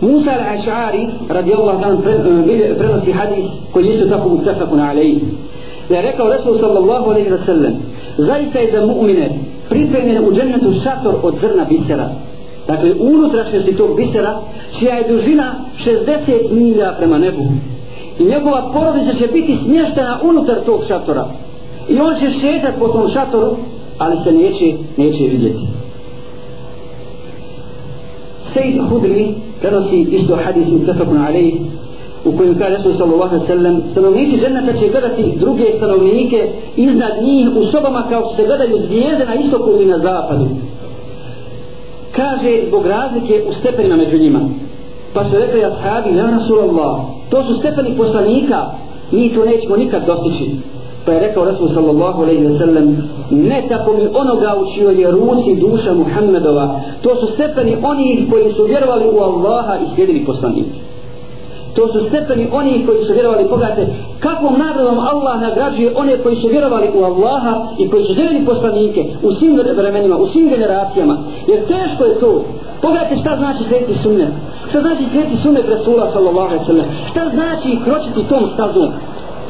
Musa al-Aš'ari radijallahu ta'ala pre, eh, prenosi hadis koji isto tako mutafakun alaihi da je rekao Resul sallallahu alaihi wa sallam zaista je za mu'mine pripremljen u džennetu šator od zrna bisera. Dakle unutrašnjosti tog bisera čija je dužina 60 milja prema nebu. I njegova porodica će biti smještena unutar tog šatora. I on će šetati po tom šatoru ali se neće, neće vidjeti. Sejid Hudri prenosi isto hadis mutafakun alaih u kojem kaže Resul sallallahu alaihi sallam stanovnici dženneta će gledati druge stanovnike iznad njih u sobama kao što se gledaju zvijezde na istoku ili na zapadu. Kaže zbog razlike u stepenima među njima. Pa su rekli ashabi ja Rasulallah to su stepeni poslanika mi to nećemo nikad dostići pa je rekao Rasul sallallahu alaihi ve sellem ne tako mi onoga u čijoj je ruci duša Muhammedova to su stepeni onih koji su vjerovali u Allaha i slijedili poslanike to su stepeni oni koji su vjerovali pogledajte kakvom nagradom Allah nagrađuje one koji su vjerovali u Allaha i koji su željeli poslanike u svim vremenima, u svim generacijama. Jer teško je to. Pogledajte šta znači slijediti sunnet. Šta znači slijediti sunnet Rasula sallallahu alaihi sallam? Šta znači kročiti tom stazom?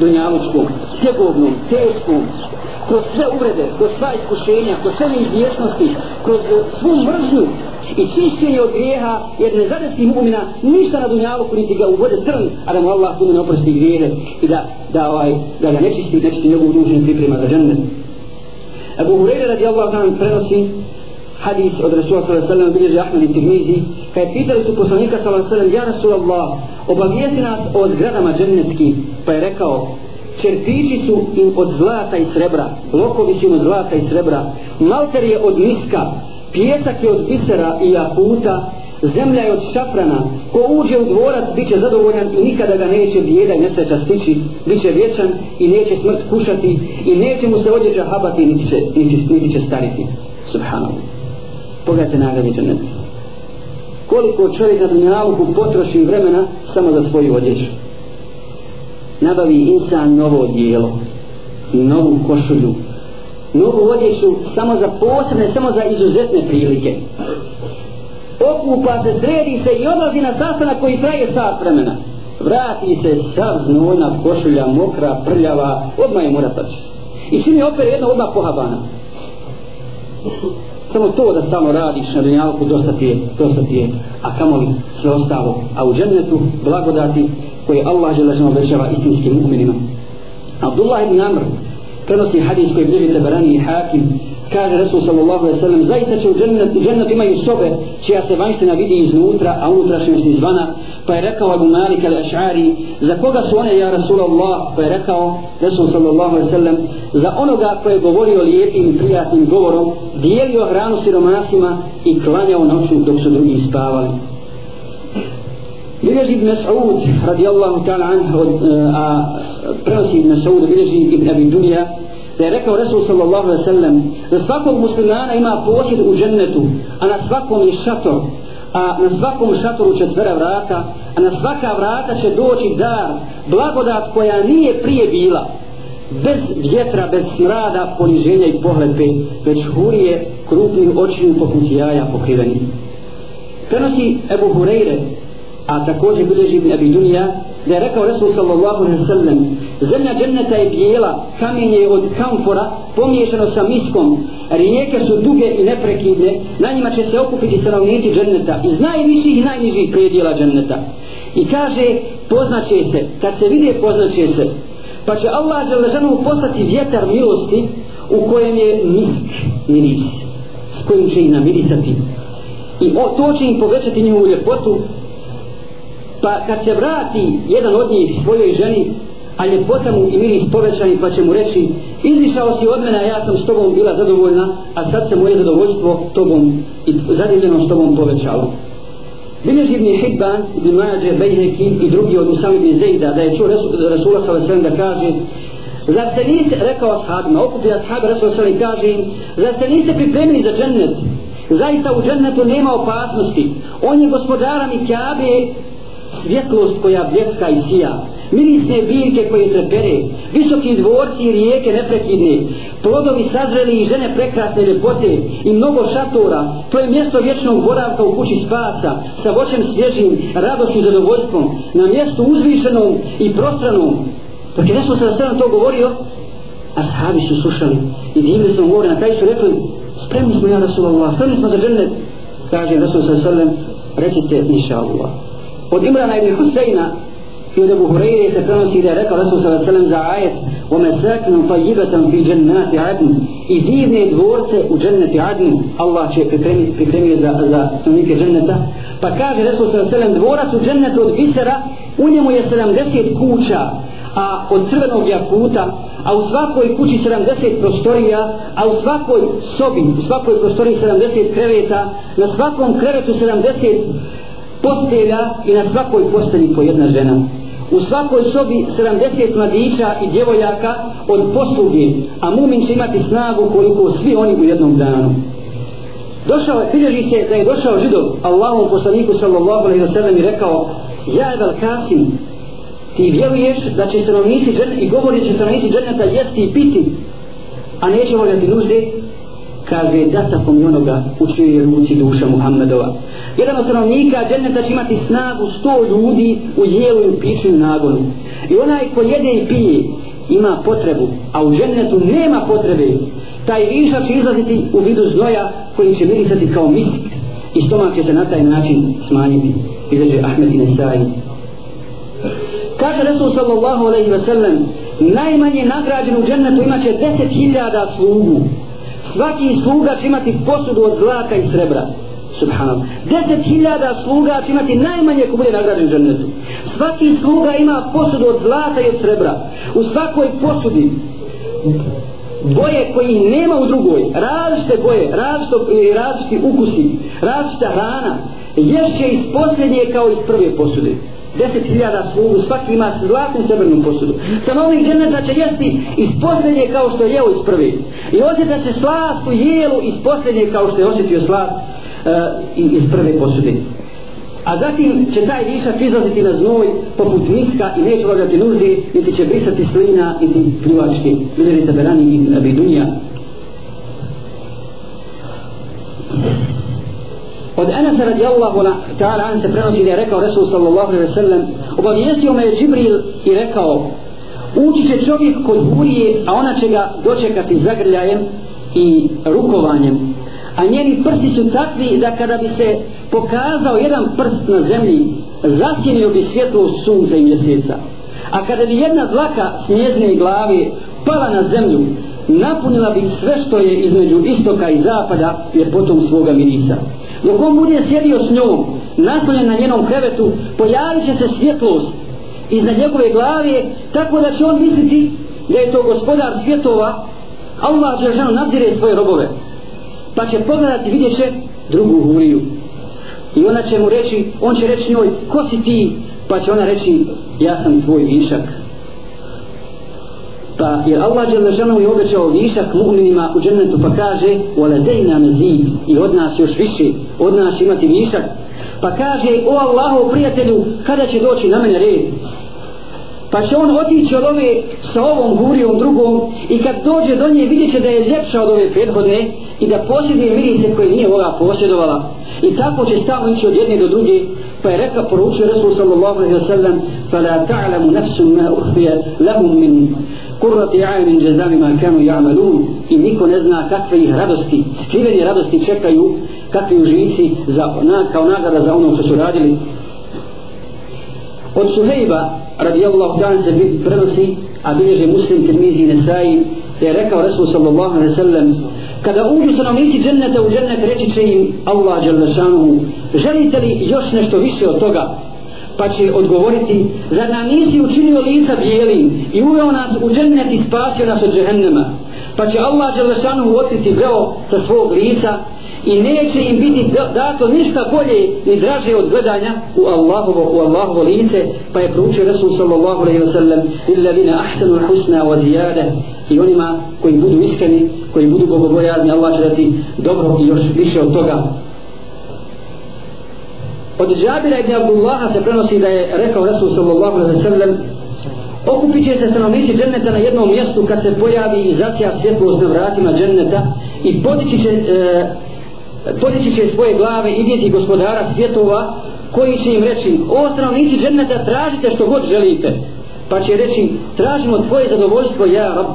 Dunjalučkom, tjegovnom, teškom, kroz sve uvrede, kroz sva iskušenja, kroz sve neizvjesnosti, kroz svu mržnju i čišćenje od grijeha, jer ne zadesi mu'mina ništa na dunjaluku, niti ga uvode trn, a da mu Allah tu ne oprosti grijehe i da, da, ovaj, da ga nečisti, nečisti njegovu dužinu priprema za džennet. Abu Hureyre radijallahu ta'ala prenosi hadis od Rasula sallallahu alaihi sallam bilježi Ahmed i Tirmizi kad pitali su poslanika sallallahu alaihi sallam ja Rasulallah obavijesti nas o zgradama džennetski pa je rekao čerpići su im od zlata i srebra lokovi su im od zlata i srebra malter je od miska pjesak je od bisera i jakuta, zemlja je od šafrana ko uđe u dvorac bit će zadovoljan i nikada ga neće bijeda i nesreća stići bit će vječan i neće smrt kušati i neće mu se odjeđa habati niti će, niti, niti će stariti. Subhanallah pogledajte nagrade džaneta koliko čovjek na dunjaluku potroši vremena samo za svoju odjeću. Nabavi insan novo dijelo novu košulju novu odjeću samo za posebne samo za izuzetne prilike. Okupa se, sredi se i odlazi na sastanak koji traje sat vremena. Vrati se sav znojna košulja mokra, prljava odmah je mora taći i čim je opere jedna odmah pohabana samo to da stalno radiš na dunjalku dosta ti je, dosta ti je a kamoli sve ostalo. A u džennetu blagodati koje Allah žele što obećava istinskim mu'minima. Abdullah ibn Amr prenosi hadis koji bliži Tabarani i Hakim kaže Resul sallallahu alaihi sallam zaista će u džennet, džennet imaju sobe čija se vanština vidi iznutra a unutrašnjost izvana. Pa je rekao Abu Malik al-Ash'ari za koga su one ja Rasulallah pa je rekao Resul sallallahu alaihi sallam za onoga koje je govorio lijepim i prijatnim govorom dijelio hranu siromasima i klanjao noću dok su drugi spavali. Bileži ibn Mas'ud radijallahu ta'ala anhu a prenosi ibn Mas'ud bileži ibn Abi Dunja da je rekao Resul sallallahu alaihi sallam da svakog muslimana ima posjed u džennetu a na svakom je šator a na svakom šatoru četvera vrata a na svaka vrata će doći dar blagodat koja nije prije bila bez vjetra, bez smrada, poniženja i pohlepe, već hurije krupnih očiju poput jaja pokriveni. Prenosi Ebu Hureyre, a također bilježi Ibn Abi Dunija, da je rekao Resul sallallahu alaihi sallam, zemlja dženneta je bijela, kamen je od kamfora, pomiješano sa miskom, rijeke su duge i neprekidne, na njima će se okupiti stanovnici dženneta, iz najviših i najnižih predijela dženneta. I kaže, poznaće se, kad se vide, poznaće se, pa će Allah železanu poslati vjetar milosti u kojem je misk miris s kojim će ih namirisati. I o, to će im povećati njihovu ljepotu pa kad se vrati jedan od njih svojoj ženi a ljepota mu i miris povećani pa će mu reći izišao si od mene ja sam s tobom bila zadovoljna a sad se moje zadovoljstvo tobom i zadivljeno s tobom povećalo Bileži ibn Hibban, ibn Mađe, Bejheki i drugi od Usam ibn Zejda da je čuo Rasula s.a.v. da kaže Zar se niste, rekao ashabima, okupi ashabi Rasula s.a.v. kaže Zar se niste pripremili za džennet? Zaista u džennetu nema opasnosti. On je gospodara mi Kjabe svjetlost koja bljeska i sija. mirisne biljke koje trepere, visoki dvorci i rijeke neprekidne, plodovi sazreli i žene prekrasne ljepote i mnogo šatora, to je mjesto vječnog boravka u kući spasa, sa voćem svježim, radošću i zadovoljstvom, na mjestu uzvišenom i prostranom. Dok je nešto sada sedam to govorio, a sahabi su slušali i divili su mu na kraju su rekli, spremni smo ja Rasulallah, spremni smo za džennet, kaže Rasul sallam, recite inša Allah Od Imrana ibn Huseina i od Abu Hureyre se prenosi da je rekao Rasul sallam za ajet وَمَسَاكْنُ طَيِّبَةً فِي جَنَّاتِ عَدْنِ i divne dvorce u dženneti Adn Allah će pripremiti pripremio za, za stanovnike dženneta pa kaže Resul sallam dvorac u džennetu od bisera u njemu je 70 kuća a od crvenog jakuta a u svakoj kući 70 prostorija, a u svakoj sobi, u svakoj prostoriji 70 kreveta, na svakom krevetu 70 postelja i na svakoj postelji po jedna žena. U svakoj sobi 70 mladića i djevojaka od posluge, a mumin će imati snagu koliko svi oni u jednom danu. Došao je, bilježi se da je došao židov Allahom poslaniku sallallahu alaihi wa sallam i rekao Ja Ebel Kasim, ti vjeruješ da će stanovnici dženeta i govori će stanovnici dženeta jesti i piti a neće voljati nužde kaže da i onoga u čijoj ruci duša Muhammedova. Jedan od stanovnika dženeta će imati snagu sto ljudi u jelu i u piću i nagonu. I onaj ko jede i pije ima potrebu a u džennetu nema potrebe. Taj višak će izlaziti u vidu znoja koji će mirisati kao misk. I stomak će se na taj način smanjiti izređe Ahmed i Nesai. Kaže Resul sallallahu alaihi ve sellem, najmanje nagrađen u džennetu imaće deset hiljada slugu. Svaki sluga će imati posudu od zlata i srebra. Subhanallah. Deset hiljada sluga će imati najmanje ko bude nagrađen u džennetu. Svaki sluga ima posudu od zlata i od srebra. U svakoj posudi boje koji nema u drugoj, različite boje, različito, e, različiti ukusi, različita hrana, ješće iz posljednje kao iz prve posude deset hiljada slugu, svaki ima zlatnu srebrnu posudu. Stanovnik dženeta će jesti iz posljednje kao što je jeo iz prve. I osjeta će slast u jelu iz posljednje kao što je osjetio slast uh, iz prve posude. A zatim će taj višak izlaziti na znoj poput miska i neće obavljati nuždi, niti će brisati slina i pljuvački. Vidjeli taberani i abidunija. Anas radijallahu ta'ala an se prenosi da je rekao Resul sallallahu alaihi wa sallam obavijestio me je Džibril i rekao ući će čovjek kod burije a ona će ga dočekati zagrljajem i rukovanjem. A njeni prsti su takvi da kada bi se pokazao jedan prst na zemlji zasjenio bi svjetlo sunca i mjeseca. A kada bi jedna dlaka smjezne glave pala na zemlju napunila bi sve što je između istoka i zapada ljepotom svoga mirisa dok on bude sjedio s njom naslonjen na njenom krevetu pojavit će se svjetlost iznad njegove glave tako da će on misliti da je to gospodar svjetova. Allah će ženu nadzire svoje robove pa će pogledati vidjet će drugu huriju. I ona će mu reći on će reći njoj ko si ti? Pa će ona reći ja sam tvoj višak. pa jer Allah je ležano i obećao višak mu'minima u džennetu pa kaže وَلَدَيْنَا مَزِيد i od nas još više od nas imati višak pa kaže o Allahu prijatelju kada će doći na mene red pa će on otići od ove sa ovom gurijom drugom i kad dođe do nje vidjet će da je ljepša od ove prethodne i da posjeduje mirise koje nije ova posjedovala i tako će stavno ići od jedne do druge pa je rekao poručio Resul sallallahu alaihi wa sallam فَلَا تَعْلَمُ نَفْسُ مَا أُخْفِيَ لَهُمْ مِنْ kurrati ajnin džezami ma kanu ja'malun i niko ne zna kakve ih radosti skrivene radosti čekaju kakvi užici za, na, kao nagrada za ono što su radili. Od Suhejba radijallahu ta'ala se prenosi a bilježe muslim tirmizi nesai da je rekao Resul sallallahu alaihi sallam kada uđu stanovnici dženneta u džennet reći će im Allah dželle želite li još nešto više od toga? Pa će odgovoriti za nam nisi učinio lica bijelim i uveo nas u džennet i spasio nas od džehennema? Pa će Allah Đelešanu otkriti veo sa svog lica i neće im biti dato ništa bolje ni draže od gledanja u Allahovo, u Allahovo lice pa je proučio Resul sallallahu alaihi wa sallam illadina ahsanu husna wa zijade i onima koji budu iskreni koji budu bogobojazni Allah će dati dobro i još više od toga. Od Džabira ibn Abdullaha se prenosi da je rekao Rasul sallallahu alaihi sallam okupit će se stanovnici dženneta na jednom mjestu kad se pojavi i zasija svjetlost na vratima dženneta i podići će, e, podići će svoje glave i vidjeti gospodara svjetova koji će im reći o stanovnici dženneta tražite što god želite pa će reći tražimo tvoje zadovoljstvo ja rab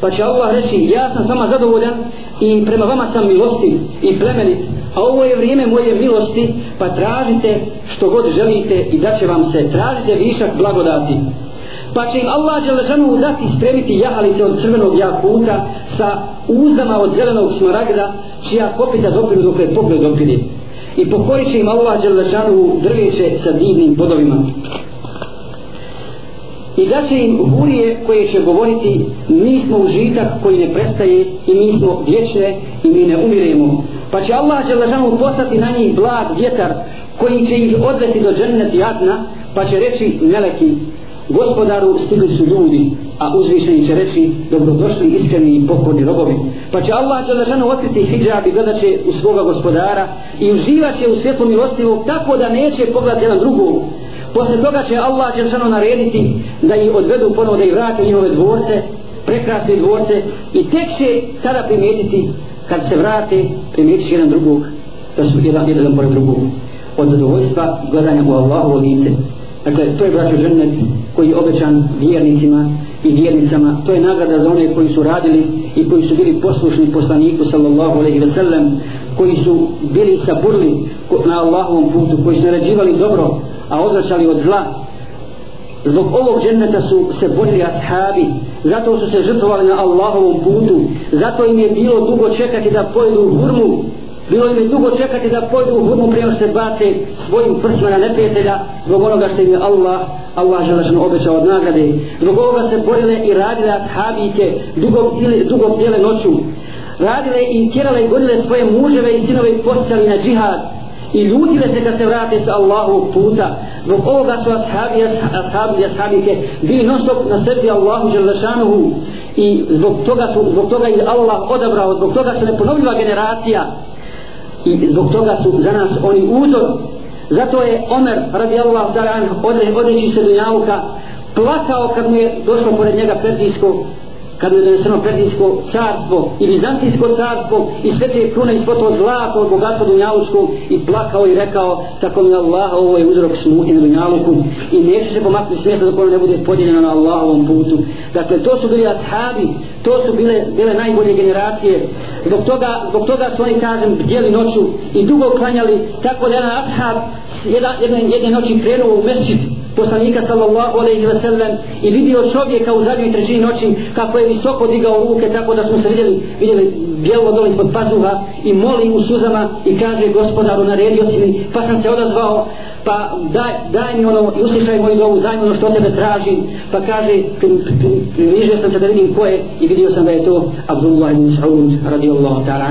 pa će Allah reći ja sam sama zadovoljan i prema vama sam milosti i plemenit a ovo je vrijeme moje milosti pa tražite što god želite i da će vam se tražite višak blagodati. Pa će im Allah Đelešanu dati spremiti jahalice od crvenog jakuta sa uzdama od zelenog smaragda čija kopita dopiru dok je pogled dopiri i pokorit će im Allah Đelešanu drveće sa divnim podovima i da će im hurije koje će govoriti mi smo užitak koji ne prestaje i mi smo vječne i mi ne umiremo. Pa će Allah Đelešanu poslati na njih blag vjetar koji će ih odvesti do džennet i adna pa će reći meleki gospodaru stigli su ljudi a uzvišeni će reći dobrodošli iskreni i pokorni robovi. Pa će Allah Đelešanu otkriti hijab i gledat će u svoga gospodara i uživat će u svjetlu milostivog tako da neće pogledati jedan drugog. Posle toga će Allah će samo narediti da ih odvedu ponovo da ih vrate u njihove dvorce, prekrasne dvorce i tek će tada primijetiti kad se vrate primijetit jedan drugog da su jedan, jedan pored drugog od zadovoljstva gledanja u Allahovo lice. Dakle, to je braćo ženet koji je obećan vjernicima i vjernicama. To je nagrada za one koji su radili i koji su bili poslušni poslaniku sallallahu alaihi ve sellem koji su bili saburli na Allahovom putu, koji su narađivali dobro, a odvraćali od zla. Zbog ovog dženneta su se borili ashabi. Zato su se žrtvovali na Allahovom putu. Zato im je bilo dugo čekati da pojedu u hurmu bilo im je dugo čekati da pojdu u hurmu prije se bace svojim prsima na neprijatelja zbog onoga što im je Allah Allah želešno obećao od nagrade. Zbog ovoga se borile i radile ashabike dugo, dugo tijele noću. Radile i tjerale i gonile svoje muževe i sinove i postali na džihad. I ljutile se kad se vrate sa Allahovog puta. Zbog ovoga su ashabi ashabi ashabike bili non stop na srti Allahu Đelešanuhu. I zbog toga su zbog toga je Allah odabrao zbog toga su neponovljiva generacija i zbog toga su za nas oni uzor. Zato je Omer radijallahu ta'ala odreći se dunjavuka plakao kad mu je došlo pored njega perdijsko kad je doneseno Perzijsko carstvo i Bizantijsko carstvo i sve te krune i svo to zlato bogatstva Dunjalučko i plakao i rekao tako mi Allah ovo je uzrok smuti na Dunjaluku i neće se pomaknuti smjesta dok ono ne bude podijeljeno na Allahovom putu. Dakle to su bili ashabi to su bile, bile najbolje generacije. Zbog toga, zbog toga su oni kažem bdjeli noću i dugo klanjali tako da jedan ashab jedan, jedne, jedne noći krenuo u mesčit poslanika sallallahu alejhi ve sellem i vidio čovjeka u zadnjoj trećini noći kako je visoko digao ruke tako da smo se vidjeli vidjeli bijelo dole ispod pazuha i moli u suzama i kaže gospodaru naredio si mi. Pa sam se odazvao pa daj, daj mi ono i uslišaj moju dovu daj mi ono što tebe tražim. Pa kaže približio sam se da vidim ko je i vidio sam da je to Abdullah ibn Sa'ud radijallahu ta'ala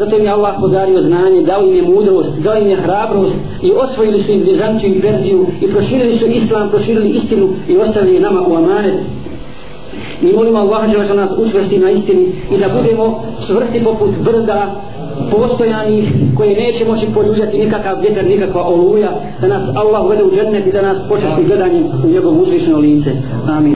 zato im je Allah podario znanje dao im je mudrost dao im je hrabrost i osvojili su im Bizantiju i Perziju i proširili su Islam proširili istinu i ostavili nama u amanet mi molimo Allaha da nas učvrsti na istini i da budemo čvrsti poput brda postojanih koje neće moći poljuljati nikakav vjetar, nikakva oluja, da nas Allah uvede u džennet i da nas počesti gledanjem u njegov uzvišeno lice. Amin.